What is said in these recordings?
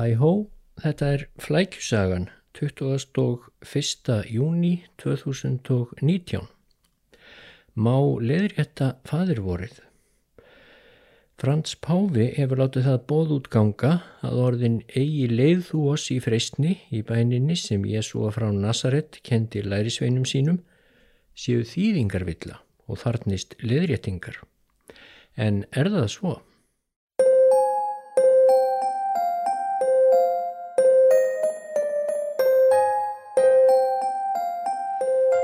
Hæ hó, þetta er Flækjusagan 21. júni 2019. Má leðrétta fadirvorið? Frans Páfi hefur látið það bóðútganga að orðin eigi leið þú oss í freystni í bæninni sem Jésúa frá Nazaret kendi lærisveinum sínum séu þýðingarvilla og þarnist leðréttingar. En er það svo?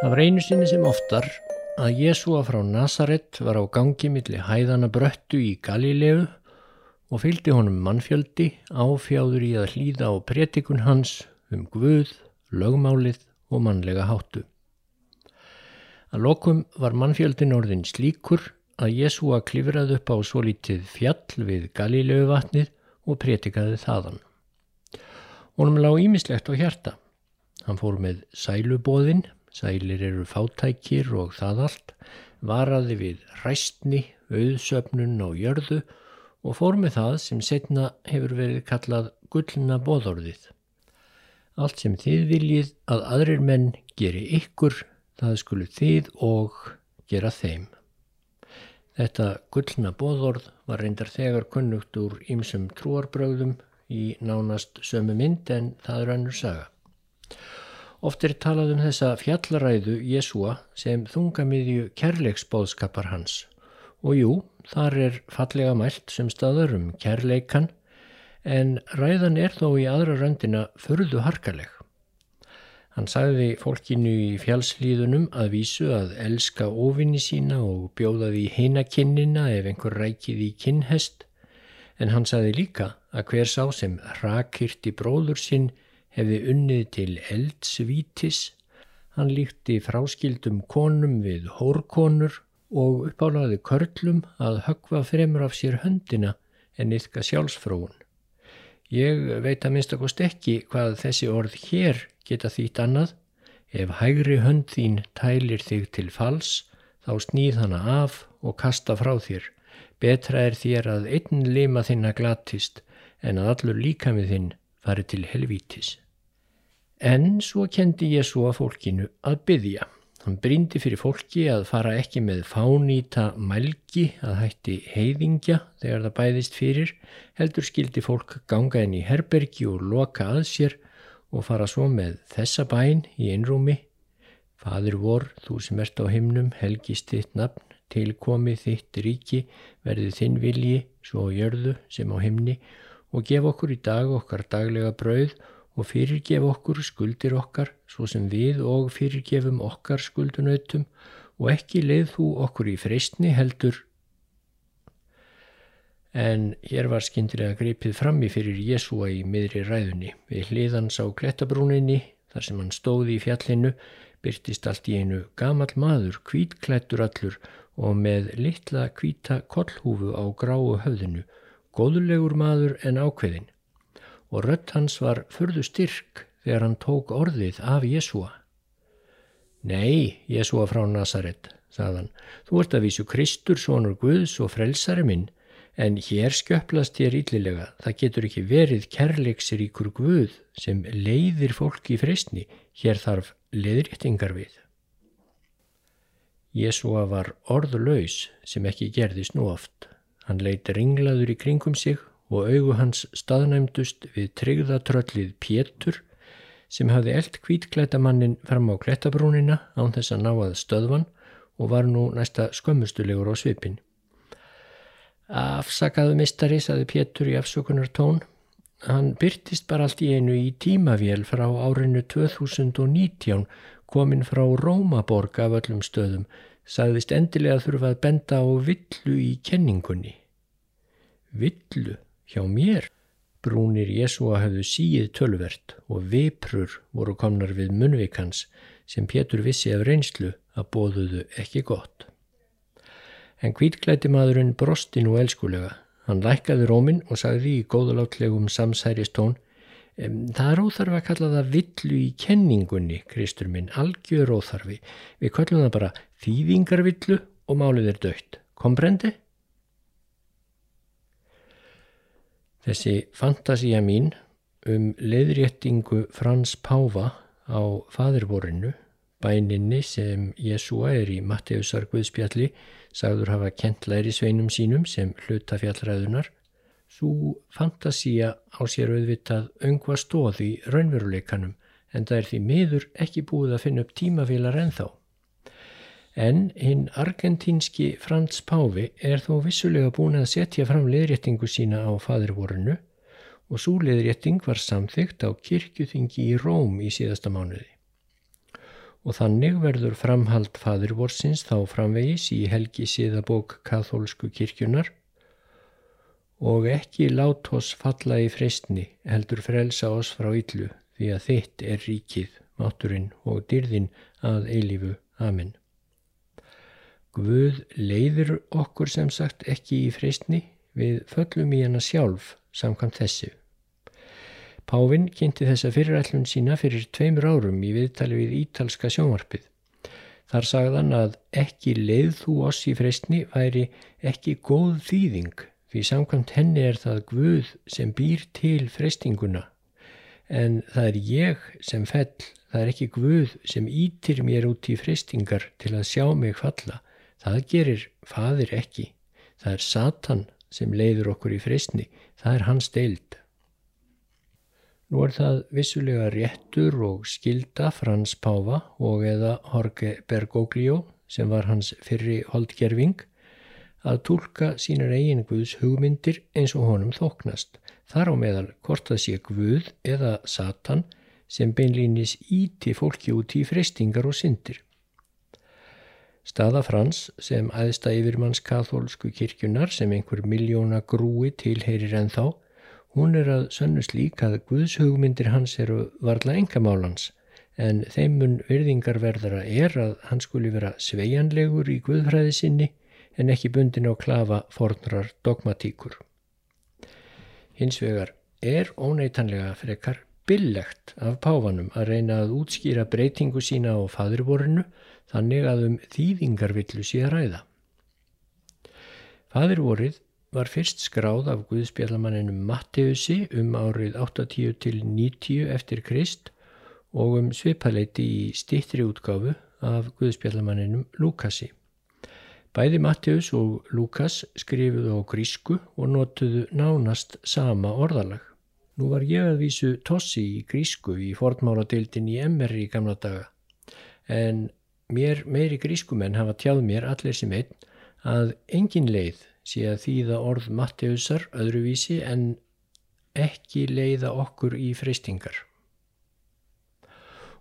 Það var einu sinni sem oftar að Jésúa frá Nazaret var á gangi millir hæðana bröttu í Galilegu og fylgdi honum mannfjöldi áfjáður í að hlýða á pretikun hans um Guð, lögmálið og mannlega háttu. Að lokum var mannfjöldin orðin slíkur að Jésúa klifraði upp á svo lítið fjall við Galilegu vatnið og pretikaði þaðan. Honum lág ímislegt á hjarta. Hann fór með sælubóðinn sælir eru fátækir og það allt, varaði við ræstni, auðsöfnun og jörðu og fór með það sem setna hefur verið kallað gullna bóðorðið. Allt sem þið viljið að aðrir menn geri ykkur, það skulu þið og gera þeim. Þetta gullna bóðorð var reyndar þegar kunnugt úr ýmsum trúarbröðum í nánast sömu mynd en það er annur saga. Oft er talað um þessa fjallaræðu Jésúa sem þungamiðju kærleiksbóðskapar hans og jú, þar er fallega mælt sem staður um kærleikan en ræðan er þó í aðra röndina förðu harkaleg. Hann sagði fólkinu í fjallslíðunum að vísu að elska ofinni sína og bjóðaði í heinakinnina ef einhver rækið í kinnhest en hann sagði líka að hver sá sem rakirti bróður sinn hefði unnið til eldsvítis, hann líkti fráskildum konum við hórkonur og uppálaði körlum að högva fremur af sér höndina en yfka sjálfsfróun. Ég veit að minnst okkur stekki hvað þessi orð hér geta þýtt annað. Ef hægri hönd þín tælir þig til fals, þá snýð hana af og kasta frá þér. Betra er þér að einn lima þinna glatist en að allur líka með þinn fari til helvítis. En svo kendi svo að fólkinu að byggja. Hann brindi fyrir fólki að fara ekki með fánýta mælgi að hætti heiðingja þegar það bæðist fyrir, heldur skildi fólk ganga inn í herbergi og loka að sér og fara svo með þessa bæn í einrúmi. Fadur vor, þú sem ert á himnum, helgist þitt nafn, tilkomi þitt ríki, verði þinn vilji, svo jörðu sem á himni og gef okkur í dag okkar daglega brauð og fyrirgef okkur skuldir okkar svo sem við og fyrirgefum okkar skuldunautum og ekki leið þú okkur í freystni heldur. En hér var skindilega greipið frammi fyrir Jésúa í miðri ræðunni. Við hliðans á klettabrúninni, þar sem hann stóði í fjallinu, byrtist allt í einu gamal maður, kvítklættur allur og með litla kvíta kollhúfu á gráu höfðinu, góðulegur maður en ákveðin og rött hans var fyrðu styrk þegar hann tók orðið af Jésúa. Nei, Jésúa frá Nazaret, sagðan, þú ert að vísu Kristur, sonur Guðs og frelsari minn, en hér skjöplast þér yllilega, það getur ekki verið kærleiksir íkur Guð sem leiðir fólki í freysni, hér þarf leiðréttingar við. Jésúa var orðlaus sem ekki gerðist nú oft. Hann leiti ringlaður í kringum sig og augu hans staðnæmdust við tryggðatröllið Pétur sem hafði eld kvítklætamannin fram á klettabrúnina án þess að ná að stöðvan og var nú næsta skömmustulegur á svipin. Afsakaðu mistari, saði Pétur í afsökunar tón. Hann byrtist bara allt í einu í tímavél frá árinu 2019 komin frá Rómaborg af öllum stöðum, sagðist endilega þurfa að benda á villu í kenningunni. Villu? Hjá mér brúnir Jésúa hafðu síið tölvert og viprur voru komnar við munvikans sem Pétur vissi af reynslu að bóðuðu ekki gott. En kvítklæti maðurinn brosti nú elskulega. Hann lækkaði rómin og sagði í góðalátlegum samsæristón Það er óþarfi að kalla það villu í kenningunni, Kristur minn, algjör óþarfi. Við kallum það bara þýðingarvillu og málið er dögt. Komprendi? Þessi fantasía mín um leiðréttingu Frans Páfa á fadirvorinu, bæninni sem Jésúa er í Matteusar Guðspjalli, sagður hafa kent læri sveinum sínum sem hluta fjallræðunar, svo fantasía á sér auðvitað öngva stóð í raunveruleikanum en það er því miður ekki búið að finna upp tímavilar ennþá. En hinn argentínski Frans Páfi er þó vissulega búin að setja fram leiðréttingu sína á fadirvorinu og svo leiðrétting var samþygt á kirkjuþingi í Róm í síðasta mánuði. Og þannig verður framhald fadirvorsins þá framvegis í helgi síðabók kathólsku kirkjunar og ekki lát oss falla í freystni heldur frelsa oss frá yllu því að þitt er ríkið, máturinn og dyrðin að eilifu. Amen. Guð leiðir okkur sem sagt ekki í freystni, við föllum í hana sjálf samkvæmt þessu. Pávinn kynnti þessa fyrirætlun sína fyrir tveimur árum í viðtali við ítalska sjónvarpið. Þar sagðan að ekki leið þú oss í freystni væri ekki góð þýðing því samkvæmt henni er það Guð sem býr til freystinguna en það er ég sem fell, það er ekki Guð sem ítir mér út í freystingar til að sjá mig falla Það gerir fadir ekki. Það er Satan sem leiður okkur í fristni. Það er hans deild. Nú er það vissulega réttur og skilda Frans Páfa og eða Jorge Bergoglio sem var hans fyrri holdgerfing að tólka sínar eigin Guðs hugmyndir eins og honum þoknast. Þar á meðal hvort það sé Guð eða Satan sem beinlýnis íti fólki út í fristingar og syndir. Staða Frans sem aðsta yfirmanns katholsku kirkjunar sem einhver miljóna grúi tilheyrir en þá, hún er að sönnust líka að Guðshugmyndir hans eru varla engamálans en þeimun virðingarverðara er að hann skuli vera sveianlegur í Guðfræði sinni en ekki bundin á klafa fornrar dogmatíkur. Hins vegar er óneitanlega frekar billegt af páfanum að reyna að útskýra breytingu sína á fadurborinu þannig að um þýðingarvillu sé ræða. Fadirvorið var fyrst skráð af Guðspjallamanninum Matteusi um árið 80 til 90 eftir Krist og um svipaleiti í stittri útgáfu af Guðspjallamanninum Lukasi. Bæði Matteus og Lukas skrifuðu á grísku og notuðu nánast sama orðalag. Nú var ég að vísu tossi í grísku í fornmáladeildin í MR í gamla daga en Mér meiri grískumenn hafa tjáð mér allir sem einn að engin leið sé að þýða orð Matteusar öðruvísi en ekki leiða okkur í freystingar.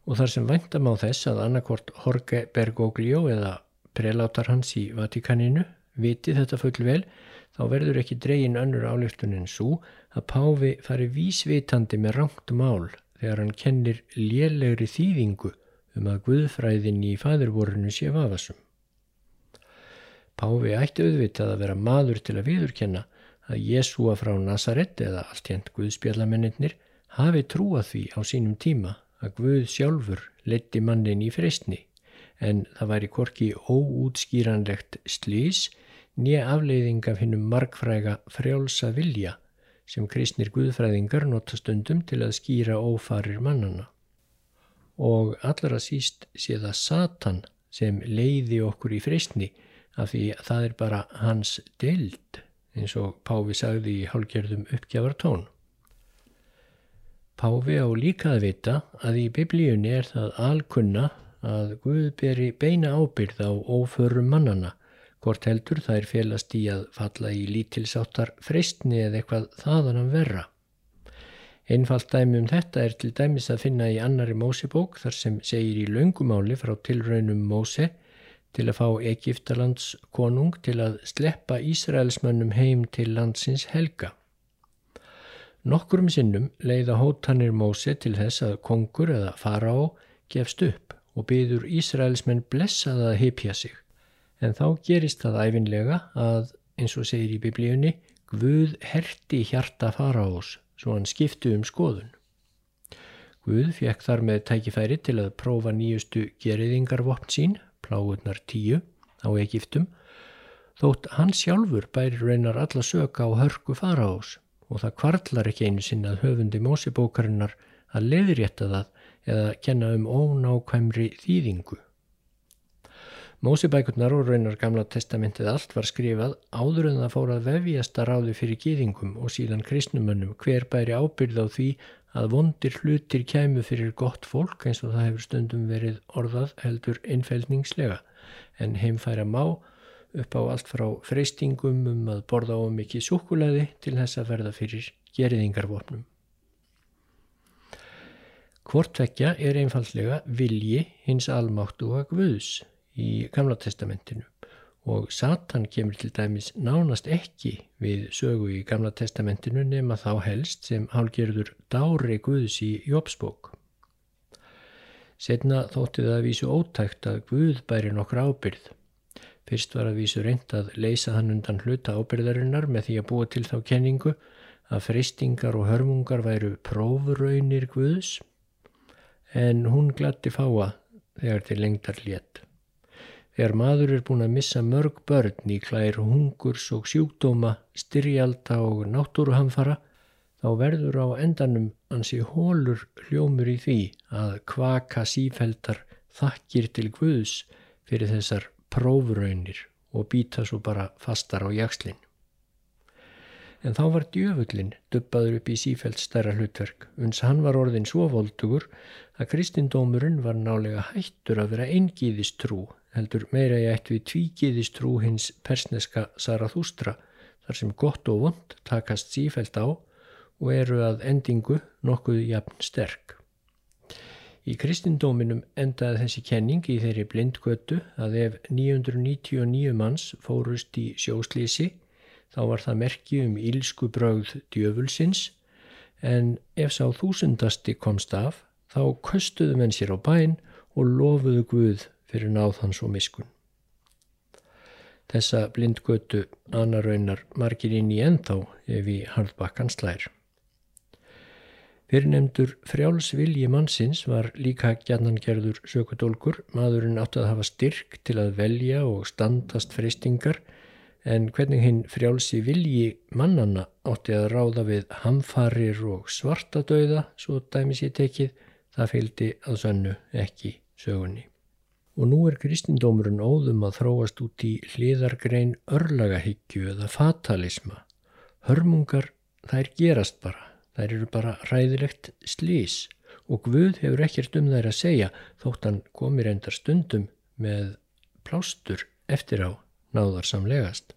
Og þar sem vandam á þess að annarkort Jorge Bergoglio eða prelátar hans í Vatikaninu viti þetta full vel, þá verður ekki dregin önnur álöftun en svo að Páfi fari vísvitandi með rangt mál þegar hann kennir lélegri þýðingu um að Guðfræðin í fæðurvorinu sé vafasum. Páfi ætti auðvitað að vera maður til að viðurkenna að Jésúa frá Nazaret eða allt hérnt Guðspjallamennir hafi trúað því á sínum tíma að Guð sjálfur letti mannin í freystni en það væri korki óútskýranlegt slís nýja afleiðing af hinnum markfræga frjálsa vilja sem kristnir Guðfræðingar nota stundum til að skýra ófarir mannana og allra síst sé það Satan sem leiði okkur í freystni af því að það er bara hans deild eins og Páfi sagði í hálgjörðum uppgjafar tón. Páfi á líka að vita að í biblíunni er það alkunna að Guð beri beina ábyrð á óförum mannana hvort heldur er félast í að falla í lítilsáttar freystni eða eitthvað þaðan að verra. Einfalt dæmi um þetta er til dæmis að finna í annari Mósebók þar sem segir í laungumáli frá tilraunum Móse til að fá Egiptalands konung til að sleppa Ísraelsmönnum heim til landsins helga. Nokkurum sinnum leiða hótanir Móse til þess að kongur eða faraó gefst upp og byður Ísraelsmenn blessaða að heipja sig. En þá gerist það æfinlega að, eins og segir í biblíunni, Guð herti hjarta faraós svo hann skiptu um skoðun. Guð fekk þar með tækifæri til að prófa nýjustu geriðingarvopn sín, pláurnar tíu, á Egiptum, þótt hann sjálfur bæri reynar alla söka á hörku faraós og það kvartlar ekki einu sinna að höfundi mósibókarinnar að leiðrétta það eða kenna um ónákvæmri þýðingu. Mósibækurnar og raunar gamla testamentið allt var skrifað áður en það fór að vefjast að ráði fyrir gýðingum og síðan kristnumönnum. Hver bæri ábyrð á því að vondir hlutir kæmu fyrir gott fólk eins og það hefur stundum verið orðað heldur einfældningslega en heimfæra má upp á allt frá freystingum um að borða á mikið súkulæði til þess að verða fyrir geriðingarvopnum. Hvortvekja er einfallega vilji hins almáttu og að guðs í Gamla testamentinu og Satan kemur til dæmis nánast ekki við sögu í Gamla testamentinu nema þá helst sem hálgerður dári Guðs í Jópsbók. Setna þótti það að vísu ótækt að Guð bæri nokkur ábyrð. Fyrst var að vísu reynd að leysa hann undan hluta ábyrðarinnar með því að búa til þá kenningu að freystingar og hörmungar væru prófuraunir Guðs en hún glatti fáa þegar til lengdar létt. Þegar maður er búin að missa mörg börn í klær hungurs og sjúkdóma, styrjalda og náttúruhamfara, þá verður á endanum ansi hólur hljómur í því að kvaka sífældar þakkir til Guðs fyrir þessar prófraunir og býta svo bara fastar á jakslinn. En þá var djöfullin dubbaður upp í sífæld stærra hlutverk, uns hann var orðin svo voldugur að kristindómurinn var nálega hættur að vera engiðist trú heldur meira ég ætti við tvíkiðist trú hins persneska Sarathústra þar sem gott og vond takast sífælt á og eru að endingu nokkuð jafn sterk. Í kristindóminum endaði þessi kenning í þeirri blindgötu að ef 999 manns fórust í sjóslísi þá var það merki um ílsku brögð djöfulsins en ef sá þúsundasti komst af þá köstuðu menn sér á bæn og lofuðu Guð fyrir náð hans og miskun. Þessa blindgötu annaraunar margir inn í ennþá ef í harðbakkan slær. Fyrirnemdur frjálsvilji mannsins var líka gjannan gerður sökudólkur, maðurinn átti að hafa styrk til að velja og standast freystingar en hvernig hinn frjálsi vilji mannanna átti að ráða við hamfarir og svartadauða, svo dæmis ég tekið, það fylgdi að sönnu ekki sögunni og nú er kristindómurinn óðum að þróast út í hliðargrein örlagahyggju eða fatalisma. Hörmungar þær gerast bara, þær eru bara ræðilegt slís og Guð hefur ekkert um þær að segja þótt hann komir endar stundum með plástur eftir á náðarsamlegast.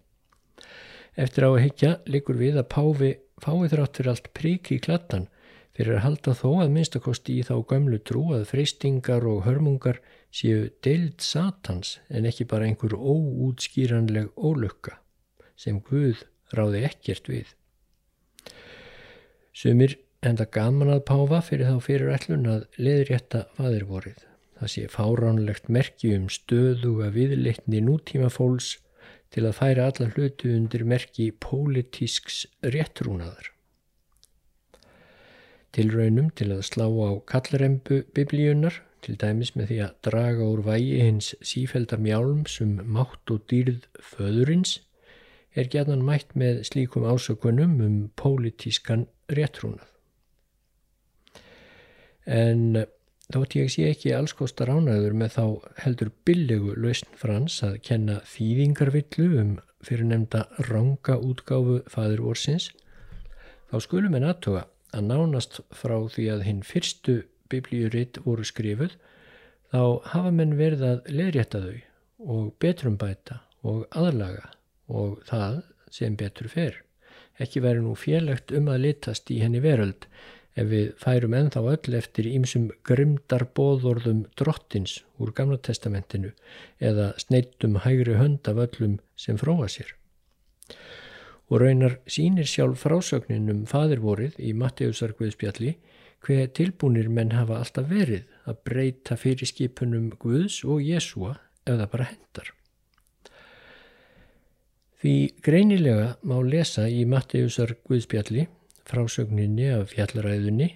Eftir á að hyggja likur við að Páfi fái þrátt fyrir allt prík í klattan fyrir að halda þó að minnstakosti í þá gömlu trú að freystingar og hörmungar séu deild satans en ekki bara einhver óútskýranleg ólukka sem Guð ráði ekkert við. Sumir enda gaman að páfa fyrir þá fyrir ætlun að leðrétta fadirvorið. Það sé fáránlegt merki um stöðuga viðleitni nútíma fólks til að færa alla hlutu undir merki pólitísks réttrúnaðar. Tilraunum til að slá á kallrembu biblíunar til dæmis með því að draga úr vægi hins sífælda mjálms um mátt og dýrð föðurins, er gæðan mætt með slíkum ásökunum um pólitískan réttrúnað. En þótt ég sé ekki allskostar ánæður með þá heldur billegu lausn frans að kenna þýðingarvillu um fyrir nefnda ranga útgáfu faðurvorsins, þá skulum en aðtuga að nánast frá því að hinn fyrstu biblíuritt voru skrifuð þá hafa menn verið að leðrétta þau og betrumbæta og aðlaga og það sem betur fer. Ekki veri nú félagt um að litast í henni veröld ef við færum enþá öll eftir ímsum grimdar bóðorðum drottins úr gamla testamentinu eða sneittum hægri hönd af öllum sem fróa sér. Og raunar sínir sjálf frásögnin um fadirvorið í Matteusar Guðspjalli hver tilbúinir menn hafa alltaf verið að breyta fyrir skipunum Guðs og Jésúa ef það bara hendar. Því greinilega má lesa í Matteusar Guðspjalli frásögninni af fjallaræðunni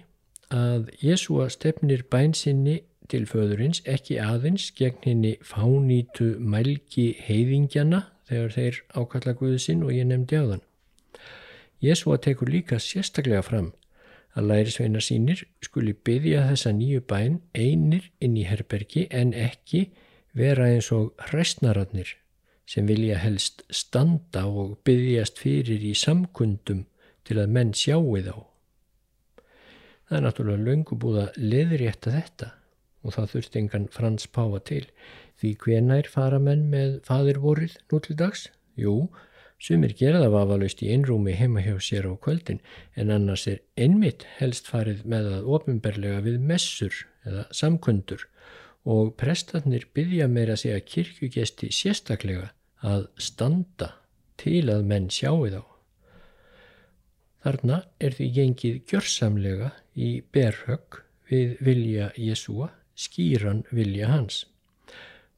að Jésúa stefnir bænsinni til föðurins ekki aðeins gegn henni fánýtu mælgi heiðingjana þegar þeir ákalla Guðsinn og ég nefndi á þann. Jésúa tekur líka sérstaklega fram að lærisveinar sínir skuli byggja þessa nýju bæn einir inn í herbergi en ekki vera eins og hræstnararnir sem vilja helst standa og byggjast fyrir í samkundum til að menn sjáu þá. Það er náttúrulega löngu búið að leðrétta þetta og það þurfti engan Frans Páfa til því hvenær fara menn með fadirvorið nú til dags? Sumir gera það vafalaust í einrúmi heima hjá sér á kvöldin en annars er einmitt helst farið með að ofinberlega við messur eða samkundur og prestatnir byggja meira að segja kirkjugesti sérstaklega að standa til að menn sjáu þá. Þarna er því gengið gjörsamlega í berhögg við vilja Jésúa, skýran vilja hans.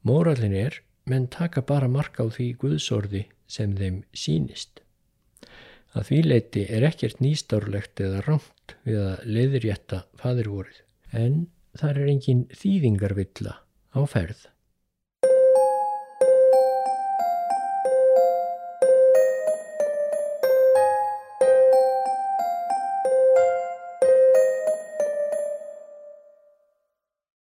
Móralin er, menn taka bara marka á því Guðsorði sem þeim sínist. Að því leiti er ekkert nýstárlegt eða rámt við að leiðrétta fadirvorið, en þar er engin þýðingarvilla á ferð.